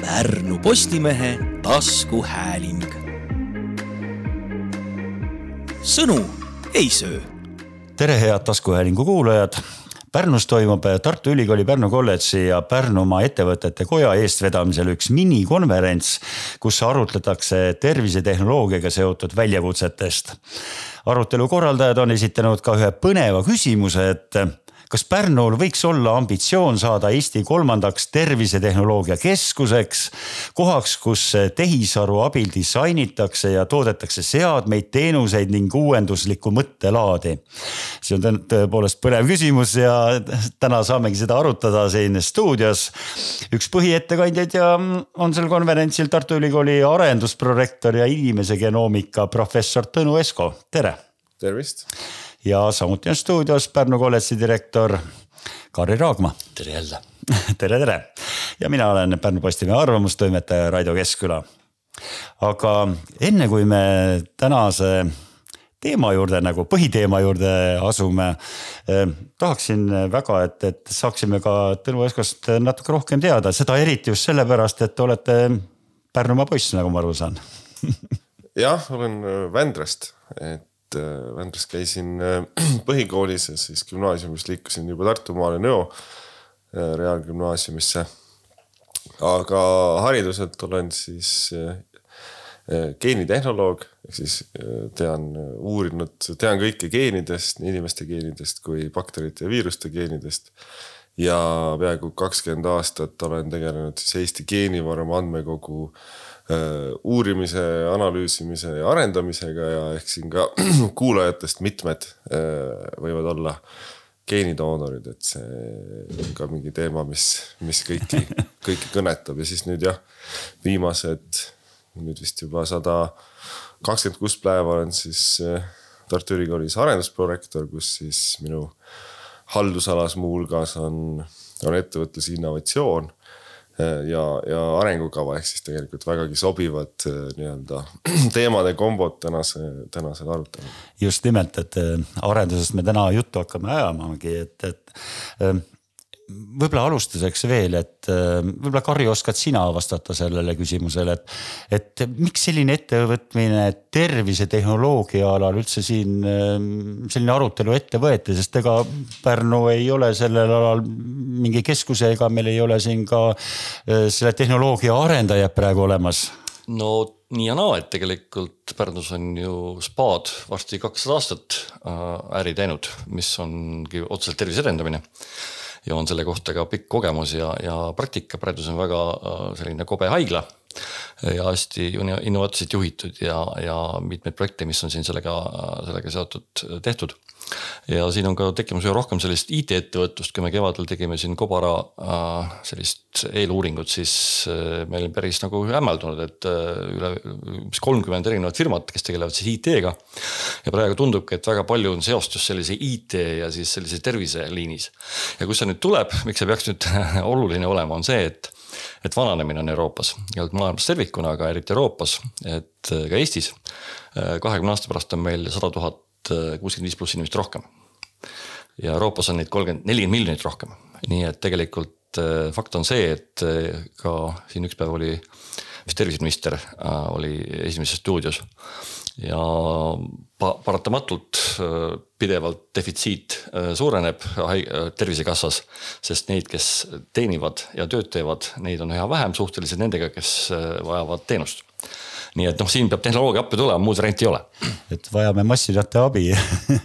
Pärnu Postimehe taskuhääling. sõnu ei söö. tere, head taskuhäälingu kuulajad. Pärnus toimub Tartu Ülikooli Pärnu kolledži ja Pärnumaa Ettevõtete Koja eestvedamisel üks minikonverents, kus arutletakse tervisetehnoloogiaga seotud väljakutsetest. arutelu korraldajad on esitanud ka ühe põneva küsimuse, et kas Pärnul võiks olla ambitsioon saada Eesti kolmandaks tervisetehnoloogia keskuseks, kohaks, kus tehisaru abil disainitakse ja toodetakse seadmeid, teenuseid ning uuenduslikku mõttelaadi. see on tõepoolest põnev küsimus ja täna saamegi seda arutada siin stuudios. üks põhiettekandjaid ja on sel konverentsil Tartu Ülikooli arendusprorektor ja inimese genoomika professor Tõnu Esko, tere. tervist ja samuti on stuudios Pärnu kolledži direktor Karri Raagma. tere jälle tere, tere ja mina olen Pärnu Postimehe arvamustoimetaja Raido Keskküla. aga enne kui me tänase teema juurde nagu põhiteema juurde asume eh,. tahaksin väga, et, et saaksime ka Tõnu Eskost natuke rohkem teada, seda eriti just sellepärast, et te olete Pärnumaa poiss, nagu ma aru saan jah, olen Vändrast, et Äh, Vändras käisin äh, põhikoolis ja siis gümnaasiumist liikusin juba Tartumaale Nõo äh, reaalgümnaasiumisse. aga hariduselt olen siis geenitehnoloog, ehk siis tean, uurinud, tean kõike geenidest, nii inimeste geenidest kui bakterite ja viiruste geenidest. Ja peaaegu kakskümmend aastat olen tegelenud siis Eesti geenivaram andmekogu äh, Äh, uurimise, analüüsimise ja arendamisega ja ehk siin ka kuulajatest mitmed äh, võivad olla geenidoonorid, et see on ka mingi teema, mis, mis kõiki, kõiki kõnetab. Ja siis nüüd jah, viimased nüüd vist juba sada kakskümmend kuus päeva olen siis äh, Tartu Ülikoolis arendusprorektor, kus siis minu haldusalas muuhulgas on, on ettevõtluse innovatsioon Äh, ja, ja arengukava ehk siis tegelikult vägagi sobivad äh, nii-öelda teemade kombod tänase, tänasele arutelule. just nimelt, et äh, arendusest me täna juttu hakkame ajamagi, et, et võib-olla alustuseks veel, et äh, võib-olla Karri oskad sina vastata sellele küsimusele, et. et miks selline ettevõtmine tervisetehnoloogia alal üldse siin ähm, selline arutelu ette võeti, sest ega Pärnu ei ole sellel alal mingi keskuse ega meil ei ole siin ka äh, selle tehnoloogia arendajad praegu olemas no nii ja naa, et tegelikult Pärnus on ju spaad varsti kakssada aastat äh, äri teinud, mis ongi otseselt tervise edendamine ja on selle kohta ka pikk kogemus ja, ja praktika. praegu see on väga äh, selline kobe haigla ja hästi innovaatiliselt juhitud ja, ja mitmeid projekte, mis on siin sellega, sellega seotud tehtud ja siin on ka tekkimas üha rohkem sellist IT-ettevõtlust, kui me kevadel tegime siin Kobara äh, sellist eeluuringut, siis äh, meil on päris nagu hämmeldunud, et äh, üle umbes kolmkümmend erinevat firmat, kes tegelevad siis IT-ga. ja praegu tundubki, et väga palju on seost just sellise IT ja siis sellise terviseliinis. ja kust see nüüd tuleb, miks see peaks nüüd oluline olema, on see, et et vananemine on Euroopas ja maailmas tervikuna, aga eriti Euroopas, et ka Eestis. kahekümne aasta pärast on meil sada tuhat Äh, kuuskümmend viis pluss inimest rohkem. ja Euroopas on neid kolmkümmend, nelikümmend miljonit rohkem, nii et tegelikult äh, fakt on see, et äh, ka siin üks päev oli vist terviseminister oli Esimeses stuudios. Ja pa paratamatult pidevalt defitsiit suureneb tervisekassas, sest neid, kes teenivad ja tööd teevad, neid on üha vähem suhteliselt nendega, kes vajavad teenust nii et noh, siin peab tehnoloogia appi tulema, muud varianti ei ole. et vajame massinate abi.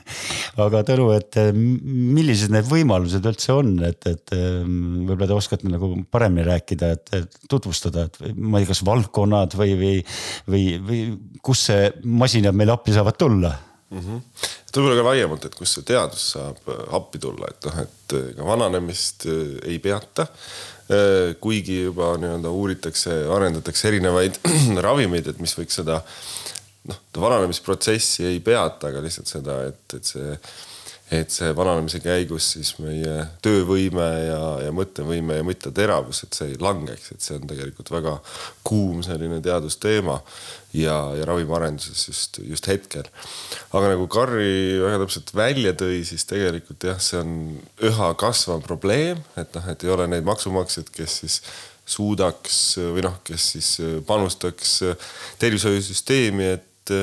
Aga Tõnu, et eh, millised need võimalused üldse on, et, et eh, võib-olla te oskate nagu paremini rääkida, et tutvustada, et ma ei tea, kas valdkonnad või, või, või, või kus see masinad meile appi saavad tulla mm -hmm.? võib-olla ka laiemalt, et kus see teadus saab appi tulla, et noh, et ega vananemist ei peata Äh, kuigi juba nii-öelda uuritakse, arendatakse erinevaid ravimeid, et mis võiks seda noh, vananemisprotsessi ei peata, aga lihtsalt seda, et, et see et see vananemise käigus siis meie töövõime ja, ja mõttevõime ja mõtteteravus, et see ei langeks, et see on tegelikult väga kuum selline teadusteema ja, ja ravimiarenduses just, just hetkel. aga nagu Karri väga täpselt välja tõi, siis tegelikult jah, see on üha kasvav probleem, et noh, et ei ole neid maksumaksjaid, kes siis suudaks või noh, kes siis panustaks tervishoiusüsteemi, et,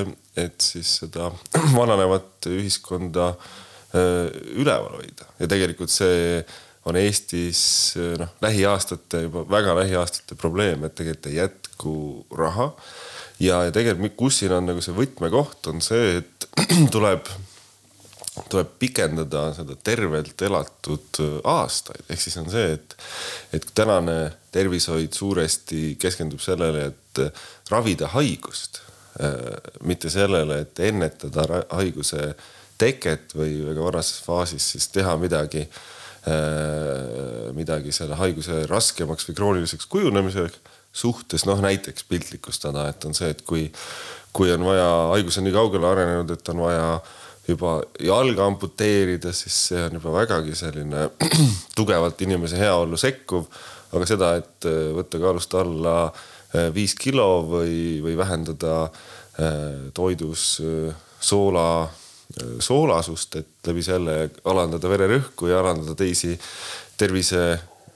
et siis seda vananevat ühiskonda äh, üleval hoida ja tegelikult see on Eestis noh, lähiaastate juba väga lähiaastate probleem, et tegelikult ei jätku raha. ja, ja tegelikult, kus siin on nagu see võtmekoht, on see, et tuleb, tuleb pikendada seda tervelt elatud aastaid, ehk siis on see, et, et tänane tervishoid suuresti keskendub sellele, et ravida haigust, äh, mitte sellele, et ennetada haiguse teket või väga varases faasis siis teha midagi, äh, midagi selle haiguse raskemaks või krooniliseks kujunemiseks suhtes, noh näiteks piltlikustada, et on see, et kui, kui on vaja, haigus on nii kaugele arenenud, et on vaja juba jalga amputeerida, siis see on juba vägagi selline tugevalt inimese heaollu sekkuv. aga seda, et äh, võtta kaalust alla äh, viis kilo või, või vähendada toidus soola soolasust, et läbi selle alandada vererõhku ja alandada teisi tervise,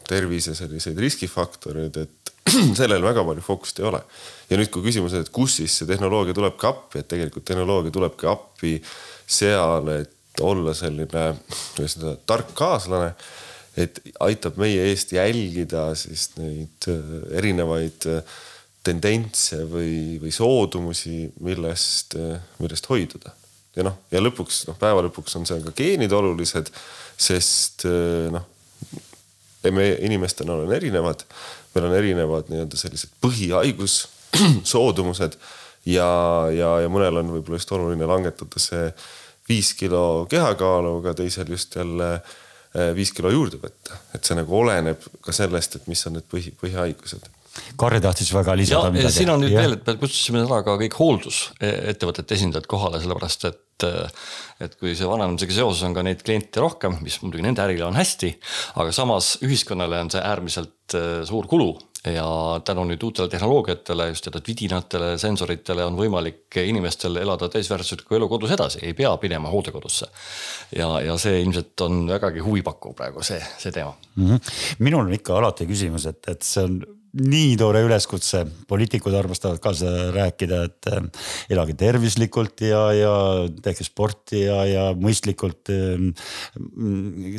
tervise selliseid riskifaktoreid, et sellel väga palju fookust ei ole. ja nüüd, kui küsimus on, et kus siis see tehnoloogia tulebki appi, et tegelikult tehnoloogia tulebki appi seal, et olla selline, kuidas öelda, tark kaaslane et aitab meie eest jälgida siis neid äh, erinevaid äh, tendentse või, või soodumusi, millest, äh, millest hoiduda ja noh, ja lõpuks noh, päeva lõpuks on seal ka geenid olulised, sest eh, noh, me inimestena oleme erinevad, meil on erinevad nii-öelda sellised põhihaigus soodumused ja, ja, ja mõnel on võib-olla just oluline langetada see viis kilo kehakaalu, aga teisel just jälle eh, viis kilo juurde võtta, et see nagu oleneb ka sellest, et mis on need põhi, põhihaigused Karri tahtis väga lisada ja, midagi. siin on nüüd ja. veel, et me kutsusime täna ka kõik hooldusettevõtete esindajad kohale, sellepärast et et kui see vananemisega seoses on ka neid kliente rohkem, mis muidugi nende ärile on hästi, aga samas ühiskonnale on see äärmiselt äh, suur kulu ja tänu nüüd uutele tehnoloogiatele, just teatud vidinatele, sensoritele on võimalik inimestel elada täisväärtuslikku elu kodus edasi, ei pea minema hooldekodusse. ja, ja see ilmselt on vägagi huvipakkuv praegu see, see teema mm. -hmm. minul on ikka alati küsimus, et, et see on nii tore üleskutse, poliitikud armastavad ka seda rääkida, et äh, elage tervislikult ja, ja tehke sporti ja, ja mõistlikult. Äh,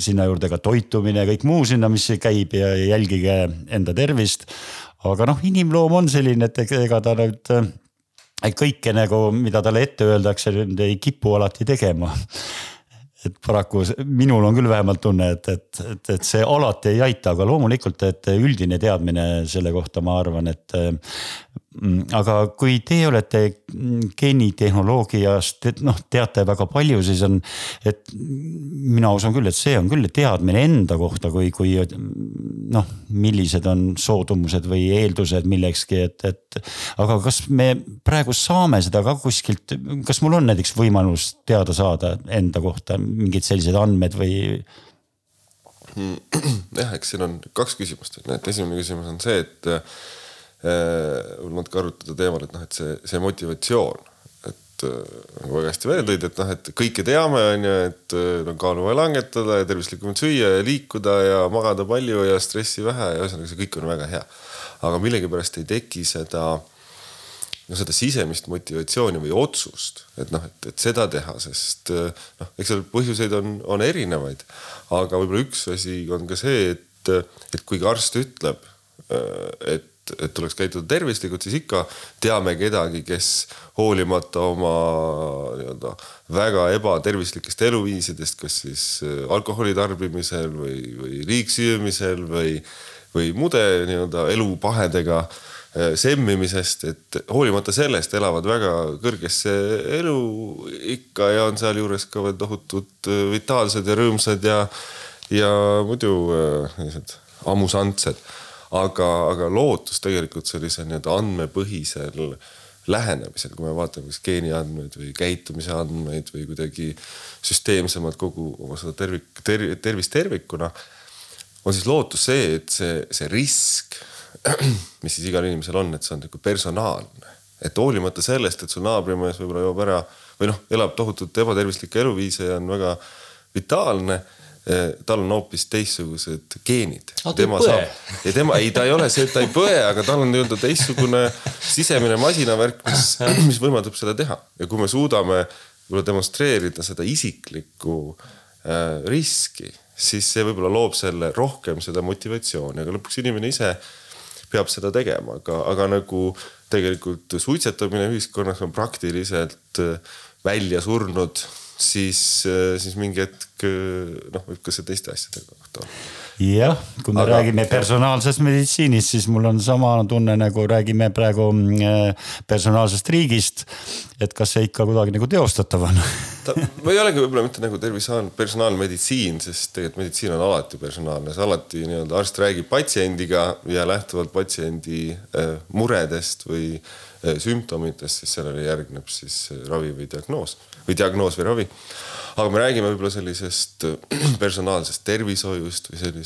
sinna juurde ka toitumine, kõik muu sinna, mis käib ja jälgige enda tervist. aga noh, inimloom on selline, et ega ta nüüd äh, kõike nagu, mida talle ette öeldakse, ei kipu alati tegema et paraku minul on küll vähemalt tunne, et, et, et, et see alati ei aita, aga loomulikult, et üldine teadmine selle kohta, ma arvan, et aga kui teie olete geenitehnoloogiast, noh, teate väga palju, siis on, et mina usun küll, et see on küll teadmine enda kohta, kui, kui noh, millised on soodumused või eeldused millekski, et, et. aga kas me praegu saame seda ka kuskilt, kas mul on näiteks võimalus teada saada enda kohta mingeid selliseid andmeid või? jah, eks siin on kaks küsimust, et esimene küsimus on see, et äh, natuke arutada teemal, et noh, et see, see motivatsioon, et äh, nagu väga hästi välja tõid, et noh, et kõike teame, on ju, et äh, no kaalu vaja langetada ja tervislikumalt süüa ja liikuda ja magada palju ja stressi vähe ja ühesõnaga see kõik on väga hea. aga millegipärast ei teki seda, no seda sisemist motivatsiooni või otsust, et noh, et, et seda teha, sest noh, eks seal põhjuseid on, on erinevaid. aga võib-olla üks asi on ka see, et, et kuigi arst ütleb, et et tuleks käituda tervislikult, siis ikka teame kedagi, kes hoolimata oma nii-öelda väga ebatervislikest eluviisidest, kas siis äh, alkoholi tarbimisel või, või liigsüümisel või, või muude nii-öelda elupahedega äh, semmimisest, et hoolimata sellest elavad väga kõrgesse eluikka ja on sealjuures ka veel tohutult äh, vitaalsed ja rõõmsad ja, ja muidu sellised amusantsed aga, aga lootus tegelikult sellise nii-öelda andmepõhisel lähenemisel, kui me vaatame kas geeniandmeid või käitumise andmeid või kuidagi süsteemsemalt kogu oma seda tervik ter,, tervist tervikuna. on siis lootus see, et see, see risk, mis siis igal inimesel on, et see on nagu personaalne. et hoolimata sellest, et sul naabrimees võib-olla joob ära või noh, elab tohutult ebatervislikke eluviise ja on väga vitaalne tal on hoopis teistsugused geenid. tema saab ja tema ei, ta ei ole see, et ta ei põe, aga tal on nii-öelda teistsugune sisemine masinavärk, mis, mis võimaldab seda teha. Ja kui me suudame võib-olla demonstreerida seda isiklikku äh, riski, siis see võib-olla loob selle rohkem seda motivatsiooni, aga lõpuks inimene ise peab seda tegema, aga, aga nagu tegelikult suitsetamine ühiskonnas on praktiliselt äh, välja surnud siis, äh, siis mingi hetk äh, noh, võib ka see teiste asjade kohta olla. Jah, kui me Aga, räägime personaalsest meditsiinist, siis mul on sama tunne nagu räägime praegu äh, personaalsest riigist. et kas see ikka kuidagi nagu teostatav on ta, ma ei olegi võib-olla mitte nagu tervisaal, personaalmeditsiin, sest tegelikult meditsiin on alati personaalne, see alati nii-öelda arst räägib patsiendiga ja lähtuvalt patsiendi äh, muredest või äh, sümptomitest, siis sellele järgneb siis ravi või diagnoos või diagnoos või ravi. aga me räägime võib-olla sellisest äh, personaalsest tervishoiust või sellisest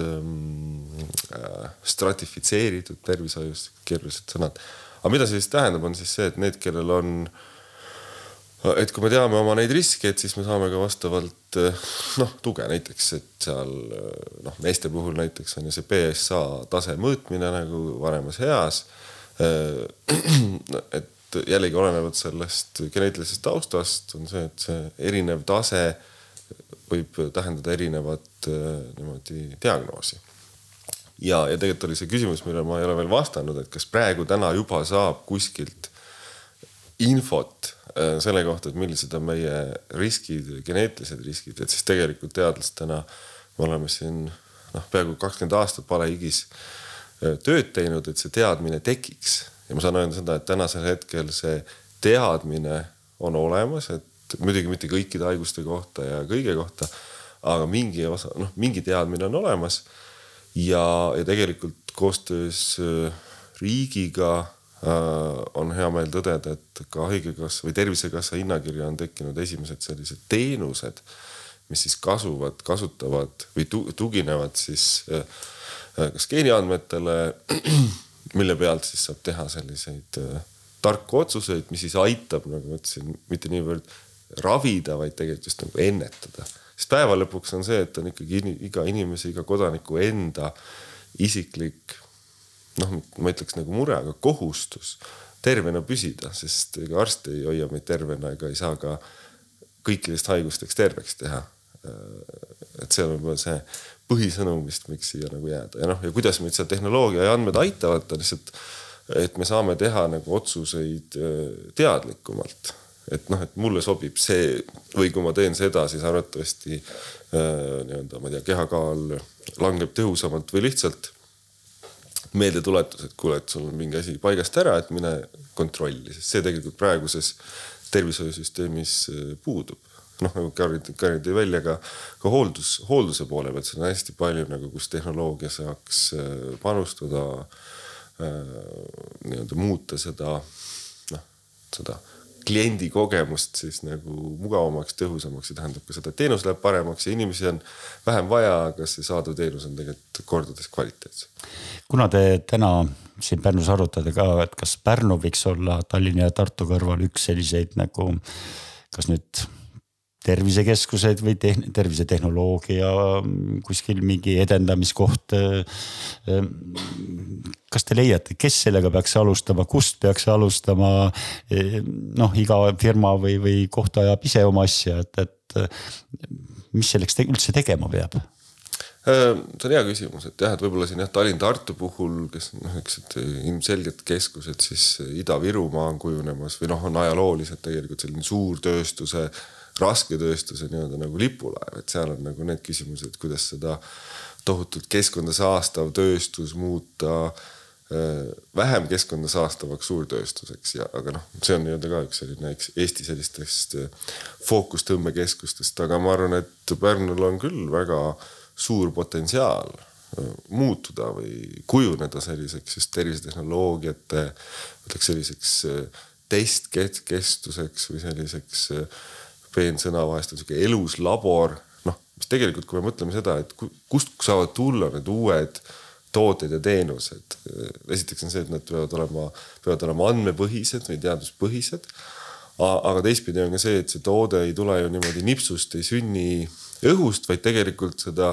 ähm, äh, stratifitseeritud tervishoiust, keerulised sõnad. aga mida see siis tähendab, on siis see, et need, kellel on et kui me teame oma neid riske, et siis me saame ka vastavalt äh, noh, tuge näiteks, et seal äh, noh, meeste puhul näiteks on ju see BSA tase mõõtmine nagu varemas eas. et jällegi olenevalt sellest geneetilisest taustast on see, et see erinev tase võib tähendada erinevat äh, niimoodi diagnoosi. ja, ja tegelikult oli see küsimus, millele ma ei ole veel vastanud, et kas praegu täna juba saab kuskilt infot äh, selle kohta, et millised on meie riskid, geneetilised riskid, et siis tegelikult teadlastena me oleme siin noh, peaaegu kakskümmend aastat palehigis äh, tööd teinud, et see teadmine tekiks ja ma saan öelda seda, et tänasel hetkel see teadmine on olemas, et muidugi mitte kõikide haiguste kohta ja kõige kohta, aga mingi osa, noh, mingi teadmine on olemas. ja, ja tegelikult koostöös äh, riigiga äh, on hea meel tõdeda, et ka Haigekassa või Tervisekassa hinnakirja on tekkinud esimesed sellised teenused, mis siis kasuvad, kasutavad või tuginevad siis äh, kas geeniandmetele mille pealt siis saab teha selliseid äh, tarku otsuseid, mis siis aitab, nagu ma ütlesin, mitte niivõrd ravida, vaid tegelikult just nagu ennetada. sest päeva lõpuks on see, et on ikkagi iga inimese, iga kodaniku enda isiklik noh, ma ütleks nagu mure, aga kohustus tervena püsida, sest ega arst ei hoia meid tervena ega ei saa ka kõikidest haigusteks terveks teha. Et see on võib-olla see põhisõnum vist, miks siia nagu jääda ja noh, ja kuidas meid seal tehnoloogia ja andmed aitavad, on lihtsalt, et me saame teha nagu otsuseid äh, teadlikumalt. Et noh, et mulle sobib see või kui ma teen seda, siis arvatavasti äh, nii-öelda, ma ei tea, kehakaal langeb tõhusamalt või lihtsalt meeldetuletus, et kuule, et sul on mingi asi paigast ära, et mine kontrolli, sest see tegelikult praeguses tervishoiusüsteemis äh, puudub noh, nagu Karin, Karin tõi välja ka, ka hooldus, hoolduse poole pealt, siin on hästi palju nagu, kus tehnoloogia saaks äh, panustada äh,. nii-öelda muuta seda, noh, seda kliendi kogemust siis nagu mugavamaks, tõhusamaks, see tähendab ka seda, et teenus läheb paremaks ja inimesi on vähem vaja, aga see saadav teenus on tegelikult kordades kvaliteetsem. kuna te täna siin Pärnus arutate ka, et kas Pärnu võiks olla Tallinna ja Tartu kõrval üks selliseid nagu kas nüüd tervisekeskused või tehn-, tervisetehnoloogia mm, kuskil mingi edendamiskoht. Äh, äh, kas te leiate, kes sellega peaks alustama, kust peaks alustama? Äh, noh, iga firma või, või koht ajab ise oma asja, et, et mis selleks te üldse tegema peab? see on hea küsimus, et jah, et võib-olla siin jah, Tallinn-Tartu puhul, kes noh, niisugused ilmselged keskused, siis Ida-Virumaa on kujunemas või noh, on ajalooliselt tegelikult selline suurtööstuse rasketööstuse nii-öelda nagu lipulaev, et seal on nagu need küsimused, kuidas seda tohutult keskkonda saastav tööstus muuta äh, vähem keskkonda saastavaks suurtööstuseks ja, aga noh, see on nii-öelda ka üks selline eks Eesti sellistest äh, fookustõmbekeskustest, aga ma arvan, et Pärnul on küll väga suur potentsiaal muutuda või kujuneda selliseks just tervisetehnoloogiate, ütleks selliseks äh, testkestuseks või selliseks äh, peensõna vahest on sihuke elus labor. noh, mis tegelikult, kui me mõtleme seda, et kust saavad tulla need uued tooted ja teenused. esiteks on see, et nad peavad olema, peavad olema andmepõhised või teaduspõhised. aga teistpidi on ka see, et see toode ei tule ju niimoodi nipsust, ei sünni õhust, vaid tegelikult seda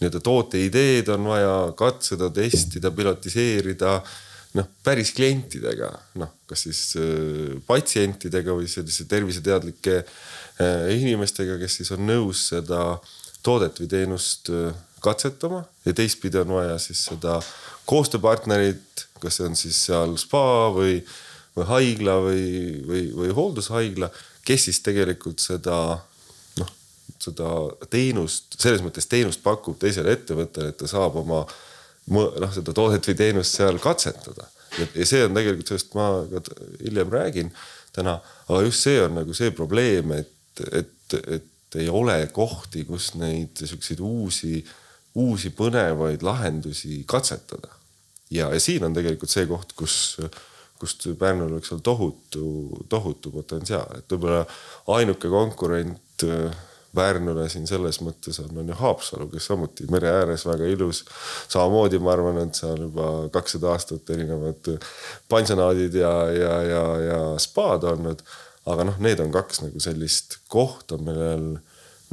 nii-öelda toote ideed on vaja katseda, testida, pilotiseerida noh, päris klientidega, noh, kas siis äh, patsientidega või sellise terviseteadlike äh, inimestega, kes siis on nõus seda toodet või teenust äh, katsetama ja teistpidi on vaja siis seda koostööpartnerit, kas see on siis seal spa või, või haigla või, või, või hooldushaigla, kes siis tegelikult seda noh, seda teenust, selles mõttes teenust pakub teisele ettevõttele, et ta saab oma noh, seda toodet või teenust seal katsetada. ja see on tegelikult, sellest ma ka hiljem räägin täna, aga just see on nagu see probleem, et, et, et ei ole kohti, kus neid siukseid uusi uusi põnevaid lahendusi katsetada. ja, ja siin on tegelikult see koht, kus, kust Pärnul võiks olla tohutu, tohutu potentsiaal, et võib-olla ainuke konkurent äh, Pärnule siin selles mõttes on, on ju Haapsalu, kes samuti mere ääres väga ilus. samamoodi ma arvan, et seal juba kakssada aastat erinevad pansionaadid ja, ja, ja, ja spaad olnud. Aga noh, need on kaks nagu sellist kohta, millel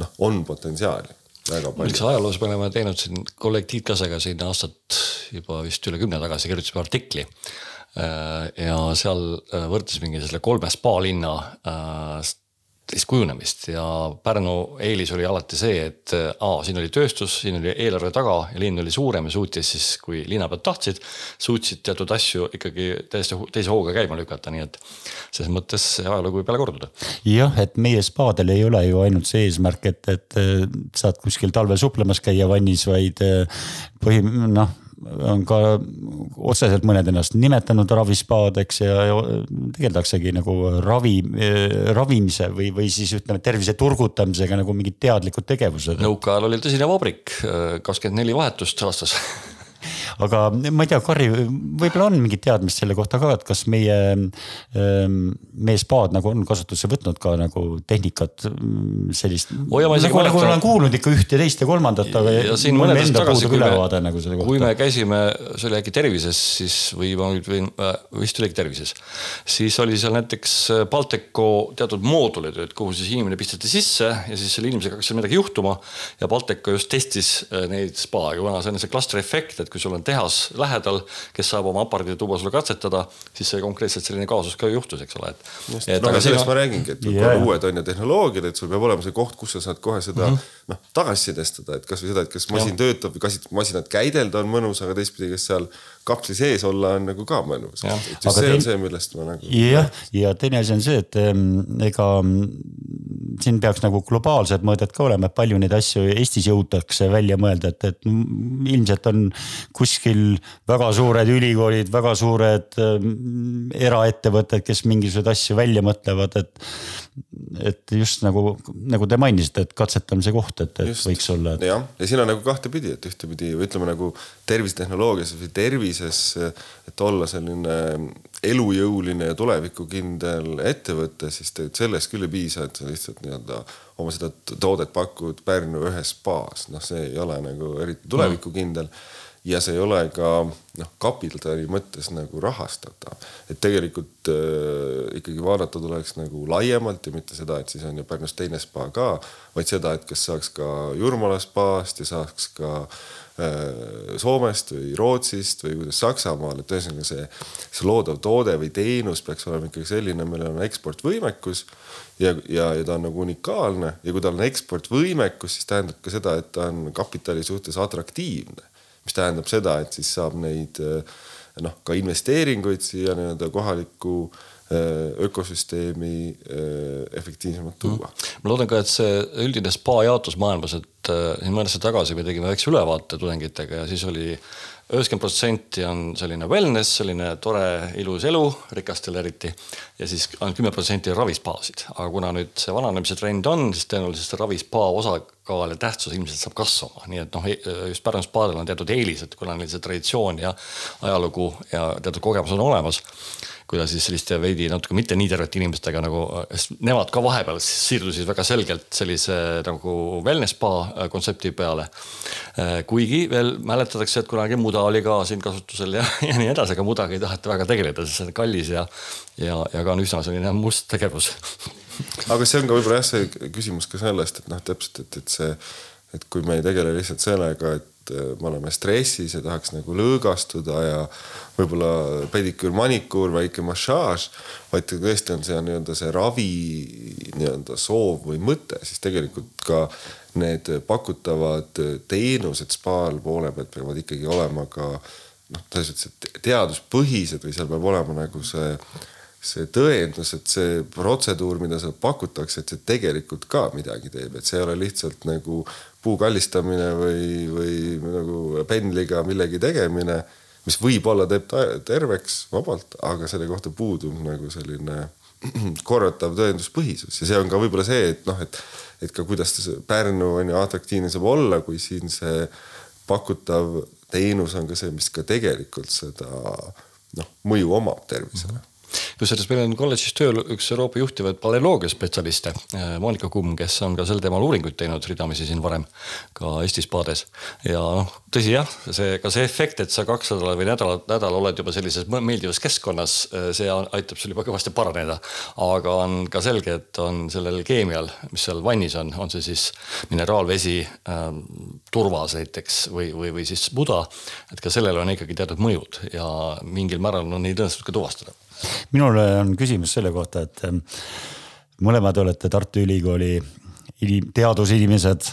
noh, on potentsiaali väga palju. miks ajaloos me oleme teinud siin kolleeg Tiit Kasega siin aastat juba vist üle kümne tagasi kirjutasime artikli. Äh, ja seal äh, võrdlesimegi selle kolme spa linna äh, sellist kujunemist ja Pärnu eelis oli alati see, et aa, siin oli tööstus, siin oli eelarve taga ja linn oli suurem ja suutis siis, kui linnapead tahtsid, suutsid teatud asju ikkagi täiesti teise hooga käima lükata, nii et selles mõttes ajalugu võib jälle korduda. jah, et meie spaadel ei ole ju ainult see eesmärk, et, et saad kuskil talvel suplemas käia vannis, vaid põhi, noh on ka otseselt mõned ennast nimetanud ravispaadeks ja, ja tegeldaksegi nagu ravi, ravimise või, või siis ütleme, tervise turgutamisega nagu mingid teadlikud tegevused. nõukaajal oli tõsine vabrik, kakskümmend neli vahetust aastas aga ma ei tea, Karri, võib-olla on mingit teadmist selle kohta ka, et kas meie, ähm, meie spaad nagu on kasutusse võtnud ka nagu tehnikat mm, sellist. nagu, nagu olen kuulnud ikka üht ja teist ja kolmandat, aga. ja siin mõned aastad tagasi, kui me, nagu kui me käisime, see oli äkki Tervises siis või ma nüüd võin, äh, vist oligi Tervises. siis oli seal näiteks äh, Balteco teatud moodulid, et kuhu siis inimene pisteti sisse ja siis selle inimesega hakkas seal midagi juhtuma. ja Balteco just testis äh, neid spa, kuna see on see klastri efekt, et kui sul on tehas lähedal, kes saab oma aparaadi tuua sulle katsetada, siis see konkreetselt selline kaasus ka juhtus, eks ole, et. et no aga sellest on... ma räägingi, et yeah. uued on ju tehnoloogiad, et sul peab olema see koht, kus sa saad kohe seda mm -hmm. noh tagasisidestada, et kasvõi seda, et kas masin ja. töötab või kas masinat käidelda on mõnus, aga teistpidi, kas seal kapsli sees olla on nagu ka mõnus. just see tein... on see, millest ma nagu. jah, ja teine asi on see, et ega siin peaks nagu globaalsed mõõded ka olema, et palju neid asju Eestis jõutakse välja mõelda, et, et ilmselt on kuskil väga suured ülikoolid, väga suured äh, eraettevõtted, kes mingisuguseid asju välja mõtlevad, et. et just nagu, nagu te mainisite, et katsetamise koht, et, et just. võiks olla et.... jah, ja siin on nagu kahtepidi, et ühtepidi ütleme nagu tervisetehnoloogias või tervises, et olla selline elujõuline ja tulevikukindel ettevõte, siis tegelikult sellest küll ei piisa, et sa lihtsalt nii-öelda oma seda toodet pakud Pärnu ühes spaas, noh, see ei ole nagu eriti tulevikukindel. mm ja see ei ole ka noh, kapitali mõttes nagu rahastatav. et tegelikult äh, ikkagi vaadata tuleks nagu laiemalt ja mitte seda, et siis on ju Pärnus teine spa ka, vaid seda, et kas saaks ka Jurmala spaast ja saaks ka äh, Soomest või Rootsist või kuidas Saksamaal, et ühesõnaga see, see loodav toode või teenus peaks olema ikkagi selline, millel on eksportvõimekus ja, ja, ja ta on nagu unikaalne. Ja kui tal on eksportvõimekus, siis tähendab ka seda, et ta on kapitali suhtes atraktiivne mis tähendab seda, et siis saab neid eh, noh, ka investeeringuid siia nii-öelda kohalikku eh, ökosüsteemi eh, efektiivsemalt tuua. Mm.. ma loodan ka, et see üldine spa jaotus maailmas, et siin mõned aastad tagasi me tegime väikse ülevaate tudengitega ja siis oli üheksakümmend protsenti on selline wellness, selline tore ilus elu, rikastel eriti. ja siis ainult kümme protsenti on ravispaasid, aga kuna nüüd see vananemise trend on, siis tõenäoliselt osakaal osakaal ja tähtsus ilmselt saab kasvama, nii et noh, just Pärnu spaadel on teatud eelised, kuna neil see traditsioon ja ajalugu ja teatud kogemus on olemas kuidas siis selliste veidi natuke mitte nii tervete inimestega nagu, nemad ka vahepeal siirdusid väga selgelt sellise nagu wellness spa äh, kontsepti peale. Äh, kuigi veel mäletatakse, et kunagi muda oli ka siin kasutusel ja, ja nii edasi, aga mudaga ei taheta väga tegeleda, sest see on kallis ja, ja, ja ka on üsna selline must tegevus aga see on ka võib-olla jah, see küsimus ka sellest, et noh, täpselt, et, et see, et kui me ei tegele lihtsalt sellega, et äh, me oleme stressis ja tahaks nagu lõõgastuda ja võib-olla pediküür, manikuur, väike massaaž, vaid tõesti on see nii-öelda see ravi nii-öelda soov või mõte, siis tegelikult ka need pakutavad teenused spaal poole pealt peavad ikkagi olema ka noh, mõttes teaduspõhised või seal peab olema nagu see see tõendus, et see protseduur, mida seal pakutakse, et see tegelikult ka midagi teeb, et see ei ole lihtsalt nagu puu kallistamine või, või nagu pendliga millegi tegemine mis võib-olla teeb terveks vabalt, aga selle kohta puudub nagu selline korratav tõenduspõhisus ja see on ka võib-olla see, et noh, et, et ka kuidas see Pärnu on ju atraktiivne saab olla, kui siin see pakutav teenus on ka see, mis ka tegelikult seda noh, mõju omab tervisele mm. -hmm kusjuures meil on kolledžis tööl üks Euroopa juhtivaid paleoloogia spetsialiste, äh, Monika Kumm, kes on ka sel teemal uuringuid teinud ridamisi siin varem ka Eesti spaades. ja noh, tõsi jah, see ka see efekt, et sa kaks nädalat või nädala, nädal oled juba sellises meeldivas keskkonnas, äh, see aitab sul juba kõvasti paraneda. aga on ka selge, et on sellel keemial, mis seal vannis on, on see siis mineraalvesi ähm,, turvas näiteks või, või, või siis muda. et ka sellel on ikkagi teatud mõjud ja mingil määral on neid õnnestunud ka tuvastada minul on küsimus selle kohta, et ähm, mõlemad olete Tartu Ülikooli teadusinimesed,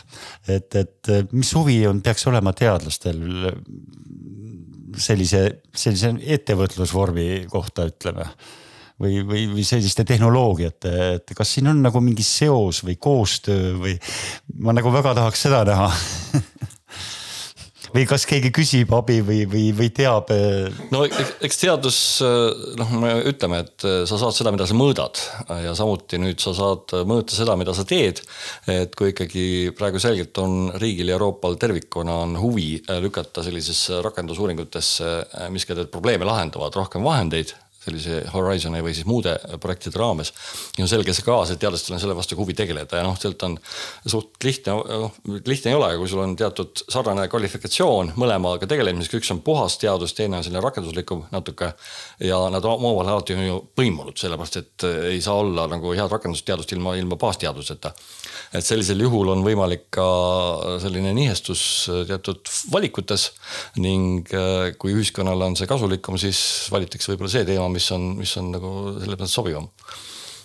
et, et äh, mis huvi on, peaks olema teadlastel sellise, sellise ettevõtlusvormi kohta, ütleme? Või, või, või selliste tehnoloogiate, et kas siin on nagu mingi seos või koostöö või ma nagu väga tahaks seda näha või kas keegi küsib abi või, või, või teab? Eh? no eks teadus, eh, noh, me ütleme, et eh, sa saad seda, mida sa mõõdad ja samuti nüüd sa saad mõõta seda, mida sa teed. et kui ikkagi praegu selgelt on riigil ja Euroopal tervikuna on huvi lükata sellisesse rakendusuuringutesse, mis ka probleeme lahendavad, rohkem vahendeid sellise Horizon'i või siis muude projektide raames. ja on selge see ka, et teadlastel on selle vastu huvi tegeleda ja noh, sealt on suht lihtne, noh lihtne ei ole, kui sul on teatud sarnane kvalifikatsioon mõlemaga tegelemiseks, üks on puhas teadus, teine on selline rakenduslikum natuke. ja nad omavahel alati on ju põimunud, sellepärast et ei saa olla nagu head rakendusteadust ilma, ilma baasteaduseta. et sellisel juhul on võimalik ka selline nihestus teatud valikutes ning äh, kui ühiskonnale on see kasulikum, siis valitakse võib-olla see teema, mis on, mis on nagu selles mõttes sobivam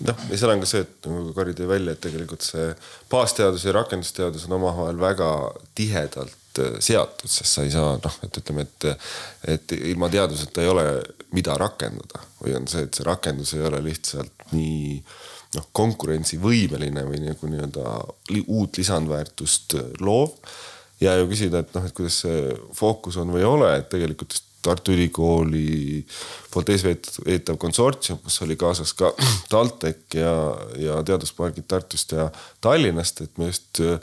noh, ja seal on ka see, et nagu Kari tõi välja, et tegelikult see baasteadus ja rakendusteadus on omavahel väga tihedalt äh, seatud, sest sa ei saa noh, et ütleme, et, et ilma teaduseta ei ole, mida rakendada või on see, et see rakendus ei ole lihtsalt nii noh, konkurentsivõimeline või nagu nii-öelda uut lisandväärtust loov. ja ju küsida, et noh, et kuidas see fookus on või ei ole, et tegelikult Tartu Ülikooli poolt eesveetav konsortsium, kus oli kaasas ka TalTech ja, ja teaduspargid Tartust ja Tallinnast, et me just äh,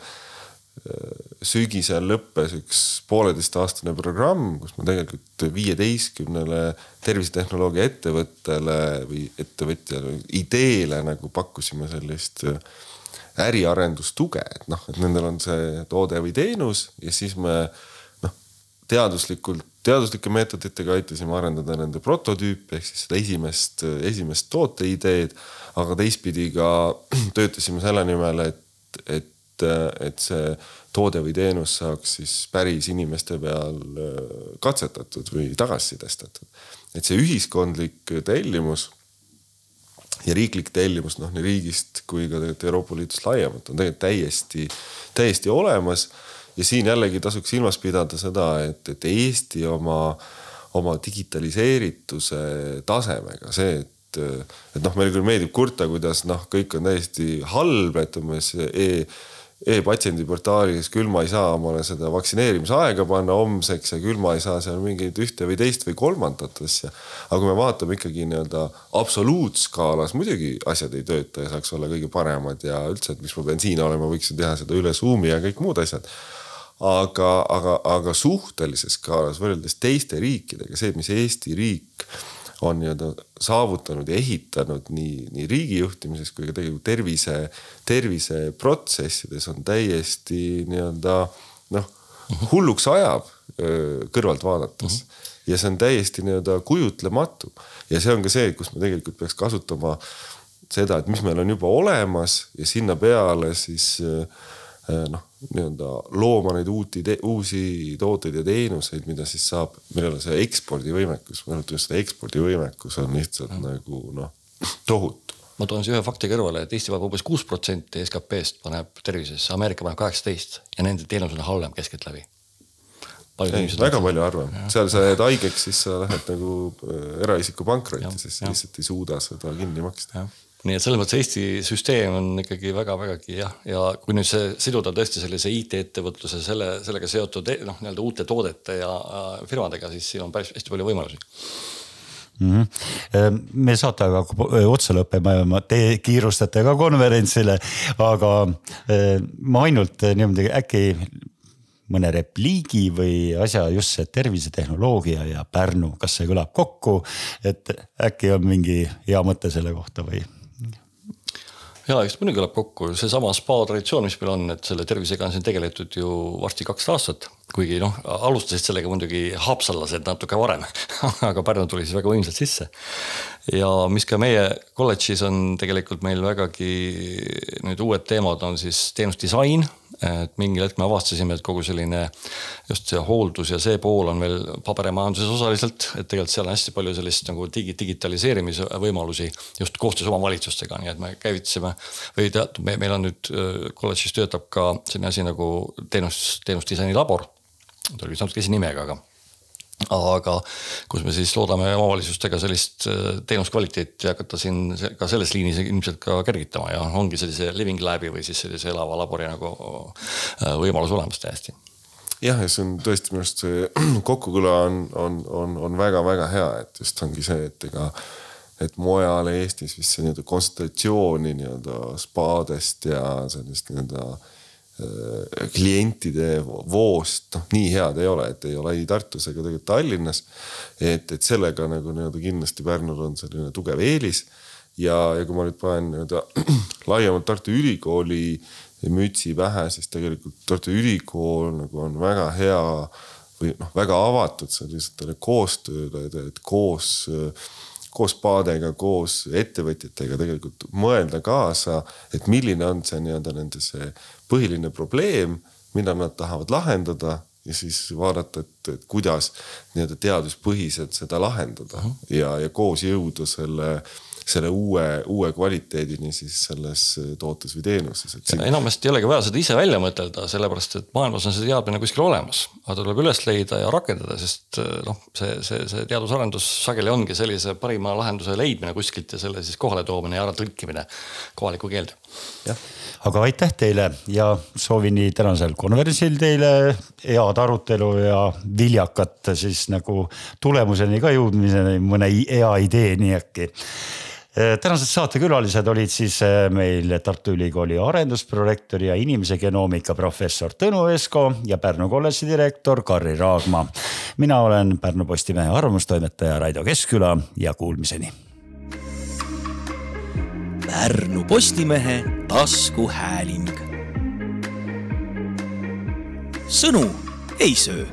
sügisel lõppes üks pooleteistaastane programm, kus me tegelikult viieteistkümnele tervisetehnoloogia ettevõttele või ettevõtjale, ideele nagu pakkusime sellist äh, äriarendustuge, et noh, et nendel on see toode või teenus ja siis me noh, teaduslikult teaduslike meetoditega aitasime arendada nende prototüüpi ehk siis seda esimest, esimest tooteideed. aga teistpidi ka töötasime selle nimel, et, et, et see toode või teenus saaks siis päris inimeste peal äh, katsetatud või tagasisidestatud. et see ühiskondlik tellimus ja riiklik tellimus noh nii riigist kui ka tegelikult Euroopa Liidust laiemalt on tegelikult täiesti, täiesti olemas ja siin jällegi tasuks silmas pidada seda, et, et Eesti oma, oma digitaliseerituse tasemega, see, et, et noh, meile küll meeldib kurta, kuidas noh, kõik on täiesti halb, et umbes e e-patsiendi portaalis, küll ma ei saa omale seda vaktsineerimise aega panna homseks ja küll ma ei saa seal mingeid ühte või teist või kolmandat asja. aga kui me vaatame ikkagi nii-öelda absoluutskaalas, muidugi asjad ei tööta ja saaks olla kõige paremad ja üldse, et miks ma pean siin olema, võiksin teha seda üle Zoom'i ja kõik muud asjad aga, aga, aga suhtelises skaalas võrreldes teiste riikidega, see, mis Eesti riik on nii-öelda saavutanud ja ehitanud nii, nii riigi juhtimises kui ka tegelikult tervise, terviseprotsessides on täiesti nii-öelda noh, hulluks ajab kõrvalt vaadates mm. -hmm. ja see on täiesti nii-öelda kujutlematu ja see on ka see, kus me tegelikult peaks kasutama seda, et mis meil on juba olemas ja sinna peale siis noh nii-öelda looma neid uuti, uusi tooteid ja teenuseid, mida siis saab, millel on see ekspordivõimekus, ma rõhutan just seda ekspordivõimekus on lihtsalt mm. nagu noh, tohutu. ma toon siia ühe fakti kõrvale, et Eesti paneb umbes kuus protsenti SKP-st paneb tervisesse, Ameerika paneb kaheksateist ja nende teenus on halvem keskeltläbi. väga palju harvem, seal sa jääd haigeks, siis sa lähed nagu äh, eraisiku pankrotti, sest sa lihtsalt ei suuda seda kinni maksta nii et selles mõttes Eesti süsteem on ikkagi väga-vägagi jah, ja kui nüüd see siduda tõesti sellise IT-ettevõtluse, selle, sellega seotud noh, nii-öelda uute toodete ja firmadega, siis siin on päris hästi palju võimalusi mm. -hmm. me saateaega otsa lõppema, te kiirustate ka konverentsile, aga ma ainult niimoodi äkki mõne repliigi või asja, just see tervisetehnoloogia ja Pärnu, kas see kõlab kokku, et äkki on mingi hea mõte selle kohta või? Ja eks muidugi kõlab kokku seesama spa traditsioon, mis meil on, et selle tervisega on siin tegeletud ju varsti kaks aastat. Kuigi noh, alustasid sellega muidugi haapsallased natuke varem aga Pärnu tuli siis väga võimsalt sisse. ja mis ka meie kolledžis on tegelikult meil vägagi nüüd uued teemad on siis teenusdisain et mingil hetkel me avastasime, et kogu selline just see hooldus ja see pool on veel paberimajanduses osaliselt, et tegelikult seal on hästi palju sellist nagu digi, digitaliseerimise võimalusi just koostöös omavalitsustega, nii et me käivitasime või tead, meil on nüüd kolledžis töötab ka selline asi nagu teenus, teenusdisaini labor. Ta oli natuke teise nimega, aga aga kus me siis loodame omavalitsustega sellist äh, teenuskvaliteeti hakata siin ka selles liinis ilmselt ka kergitama ja ongi sellise living lab'i või siis sellise elava labori nagu äh, võimalus olemas täiesti. Jah, ja see on tõesti minu arust see kokkukõla on, on, on, on väga-väga hea, et just ongi see, et ega et mujal Eestis vist see nii-öelda kontsentratsiooni nii-öelda spaadest ja sellist nii-öelda Äh, klientide voost noh, nii head ei ole, et ei ole ei Tartus ega tegelikult Tallinnas. et, et sellega nagu nii-öelda kindlasti Pärnul on selline tugev eelis. ja, ja kui ma nüüd panen nii-öelda laiemalt Tartu Ülikooli mütsi pähe, siis tegelikult Tartu Ülikool nagu on väga hea või noh, väga avatud sellistele koostööle, et koos koos paadega, koos ettevõtjatega tegelikult mõelda kaasa, et milline on see nii-öelda nende see põhiline probleem, mida nad tahavad lahendada ja siis vaadata, et, et kuidas nii-öelda teaduspõhiselt seda lahendada uh -huh. ja, ja koos jõuda selle selle uue, uue kvaliteedini siis selles tootes või teenuses. Siin... enamasti ei olegi vaja seda ise välja mõtelda, sellepärast et maailmas on see teadmine kuskil olemas, aga tuleb üles leida ja rakendada, sest noh, see, see, see teadusarendus sageli ongi sellise parima lahenduse leidmine kuskilt ja selle siis kohale toomine ja ära tõlkimine kohalikku keelde. jah aga aitäh teile ja soovin nii tänasel konverentsil teile head arutelu ja viljakat siis nagu tulemuseni ka jõudmiseni, mõne hea ideeni äkki tänased saatekülalised olid siis eh, meil Tartu Ülikooli arendusprorektor ja inimese genoomika professor Tõnu Esko ja Pärnu kolledži direktor Karri Raagma. mina olen Pärnu Postimehe arvamustoimetaja Raido Keskküla ja kuulmiseni Pärnu Postimehe taskuhääling. sõnu ei söö